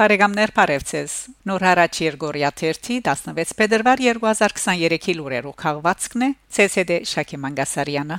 Բարեկամներ Փարեվցես Նոր հարաճ Երգորիա 16 փետրվար 2023-ի լուրերով քաղվածքն է ՑՍԴ Շակե Մանգասարյանը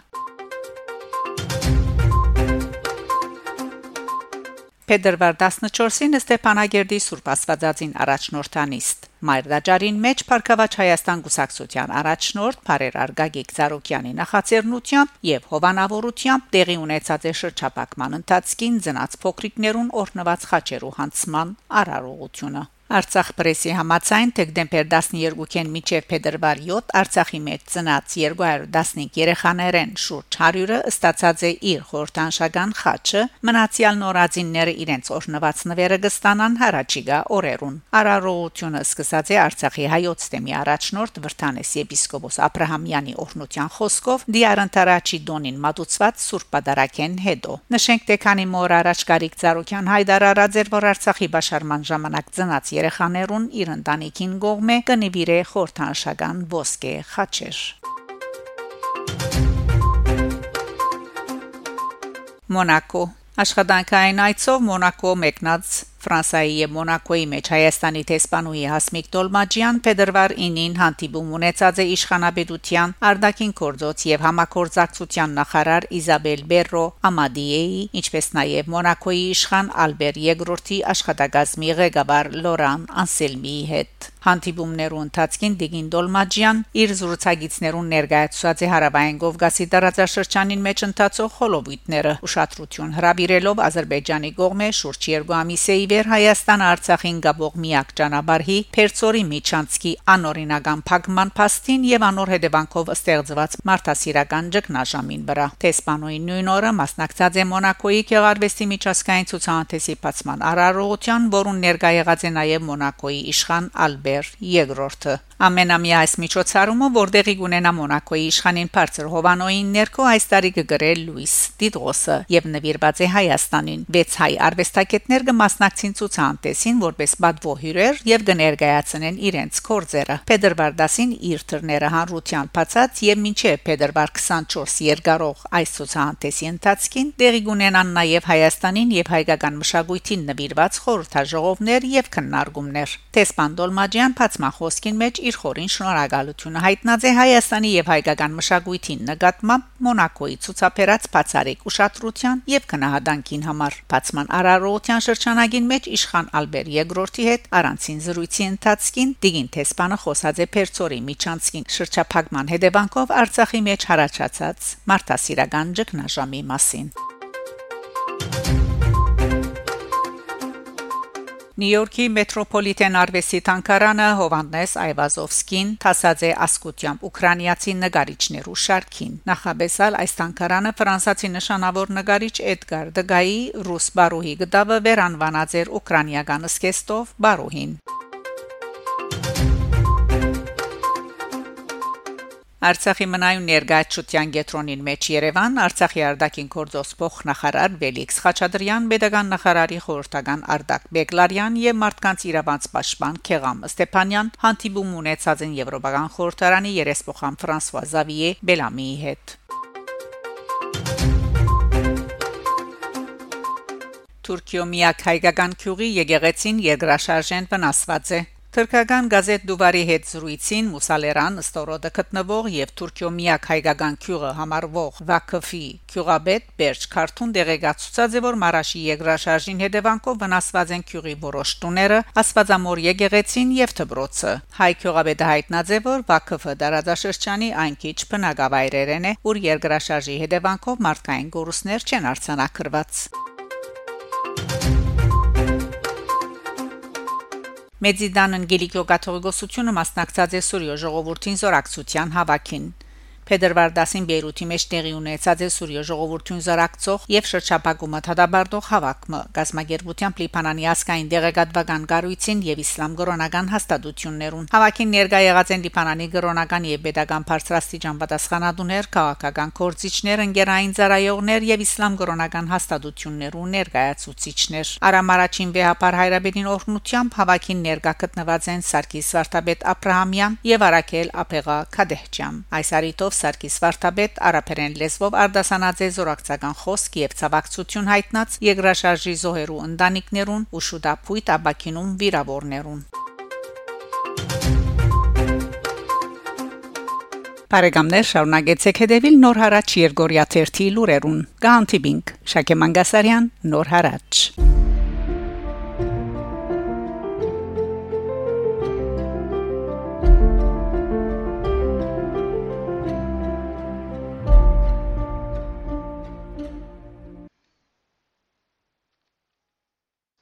Փետրվար 14-ին Ստեփանագերդի Սուրբ Աստվածածին առաջնորդանիստ Մայրդաջարին մեջ Փարքավաճ Հայաստան Գուսակցության առաջնորդ Փարեր Արգագիկ Ծառուկյանի նախաձեռնությամբ եւ հովանավորությամբ տեղի ունեցած է շրջապակման ընթացքին ծնած փոքրիկներուն օրնված խաչերու հանցման արարողությունը Արցախ պրեսի համացայն դեկտեմբեր 12-ին միջև փետրվար 7 Արցախի մեջ ծնած 215 երեխաներեն շուրջ 100-ը ստացած է իր խորտանշական խաչը մնացյալ նորածինները իրենց օրնված նվերը կստանան հարաճիգա օրերուն Արարողությունը սկսած է Արցախի հայոց թեմի առաջնորդ Վրթանես եպիսկոպոս Աբ รา համյանի օրնության խոսքով Դիարանտարաչի դոնին մատուցված Սուրբ Պատարակեն հետո նշենք թե քանի մոր առաջ Գարիկ Ծառուկյան հայտարարած էր որ Արցախի բաշարման ժամանակ ծնած երեխաներուն իր ընտանիքին կողմէ կնիվիրե խորթանշական ոսկե խաչեր Մոնակո Աշխատանքային այցով Մոնակո մեկնած Ֆրանսայի եւ Մոնակոյի մեջ Հայաստանի տեսփանուի Հասմիկ Տոլմաջյան Փետրվար 9-ին հանդիպում ունեցած է իշխանաբեդության Արդակին կորձոց եւ համակորձակցության նախարար Իզաբել Բերրո Ամադիեի, ինչպես նաեւ Մոնակոյի իշխան Ալբեր II-ի աշխատակազմի ղեկավար Լորան Անսելմիի հետ։ Հանդիպումներու ընթացքին Դիգին Դոլմաջյան իր զրուցակիցներուն ներկայացուցած է հարավային Կովկասի տարածաշրջանին մեջ ընթացող հոլովիտները ուշադրություն հրավիրելով Ադրբեջանի կողմէ շուրջ 2 ամիսեի վեր Հայաստան Արցախին գաբող միակ ճանապարհի Փերծորի Միչանցկի անօրինական փակման փաստին եւ անոր հետևանքով ստեղծված մարդասիրական ճգնաժամին վրա Տեսպանոյի նույն օրը մասնակցած է Մոնակոյի Գեղարվեստի միջազգային ցուցահանդեսի բացման արարողության, որուն ներկայ եղած է նաեւ Մոնակոյի իշխան Ալբեր II-ը Ամենամյա այս միջոցառումը, որտեղի կունենա Մոնակոյի իշխանին բարձր Հովանոյին ներքո այս տարի կգրել Լուիս Դիդրոսը եւ նվիրված է Հայաստանին։ 6 հայ արվեստագետներ կմասնակցին ցուցահանդեսին որպես բադվո հյուրեր եւ կներկայացնեն իրենց կորձերը։ Փետրվար 10-ին իր թռները հանրության բացած եւ մինչեւ փետրվար 24 երկարող այս ցուցահանդեսի ընթացքին տեղի կունենան նաեւ Հայաստանին եւ հայկական մշակույթին նվիրված խորհրդաժողովներ եւ քննարկումներ։ Տեսպան Դոլմաջյան բացման խոսքին մեջ իր խորին շնորհակալությունը հայտնած է Հայաստանի եւ հայկական մշակույթին նկատմամբ Մոնակոյի ցուցաբերած բացարիք ուշադրության եւ քնահանդանքին համար։ Բացման արարողության շրջանագին մեջ իշխան Ալբեր II-ի հետ առանցին զրույցի ընթացքին Դիգին Թեսպանը խոսած է Պերցորի Միչանցկին շրջափակման հետևանքով Արցախի մեջ հարաճած մարդասիրական ճգնաժամի մասին։ Նյու-Յորքի մետրոպոլիտեն արվեստի տանկարանը Հովանես Այվազովսկին տասած է ասկուտյամ ուկրաինացի նկարիչներու շարքին նախաբեսալ այս տանկարանը ֆրանսացի նշանավոր նկարիչ Էդգար Դգայի ռուս բարուհի գդավը վերանվանած էր ուկրաինական սկեստով բարուհին Արցախի մնայուն ներգայացության գետրոնին մեջ Երևան Արցախի արտաքին գործոս փոխնախարար Վելիքս Խաչատրյան, Պետական նախարարի խորհրդական Արտակ Բեկլարյան եւ մարդկանց իրավանց պաշտպան Քեղամ Ստեփանյան հանդիպում ունեցած են Եվրոպական խորհրդարանի երեսփոխան Ֆրանսուଆ Զավիե Բելամիի հետ։ Թուրքիո միակ հայկական քյուղի եկեղեցին երկրաշարժեն վնասված է Թուրքական գազետ Դուվարի հետ զրույցին Մուսալերան ստորոդը գտնվող եւ Թուրքիո միակ հայկական քյուղը համարվող Վակֆի քյուղաբեդ Բերջ Քարթուն դեղեկացուցած է որ Մարաշի եգրաշարժին հետևանքով վնասված են քյուղի որոշ տուները, Աստվածամոր եկեղեցին եւ Թբրոցը։ Հայ քյուղաբեդը հայտնած է որ Վակֆը դարադաշրջանի այն քիչ բնակավայրերեն է, ուր եգրաշարժի հետևանքով մարդկային գորուսներ չեն արցանակրված։ Մեծիդան Անգելիկո կաթողիկոսությունը մասնակցած է Սուրիո ժողովրդին զորակցության հավաքին։ Փետրվար 10-ին Բեյրութի մեջ տեղի ունեցած է Սուրիո ժողովրդուն զորակցող եւ շրջապակումը թադաբարդող հավաքը գազագերբությամբ Լիբանանի ասկային դեղեկատվական կառույցին եւ իսլամ գրոնական հաստատություններուն հավաքին ներկայ եղած են Լիբանանի գրոնական եւ pedagogan բարձրաստիճան պատասխանատուներ, քաղաքական կորցիչներ, ընկերային ծառայողներ եւ իսլամ գրոնական հաստատություններու ներկայացուցիչներ Արամ առաջին վեհապար հայրաբերին օրհնությամբ հավաքին ներկա գտնված են Սարգիս Վարդապետ Աբ รา համյան եւ Արաքել Ափեղա Քադեհջյան այս արիտով խոսելով Սարգիս Վարդապետ արաբերեն լեզվով արդասանած է զորակցական խոսք եւ ցավակցություն հայտնած Եգրաշարժի զոհերու ընտանիքներուն ու շուտապույտ աբակինում վիրավորներուն Բարեկամներ շարունակեցեք հետևել Նոր հարաճ Երգորիա 1-ի լուրերուն։ Գանտիբինգ Շակե Մանգասարյան Նոր հարաճ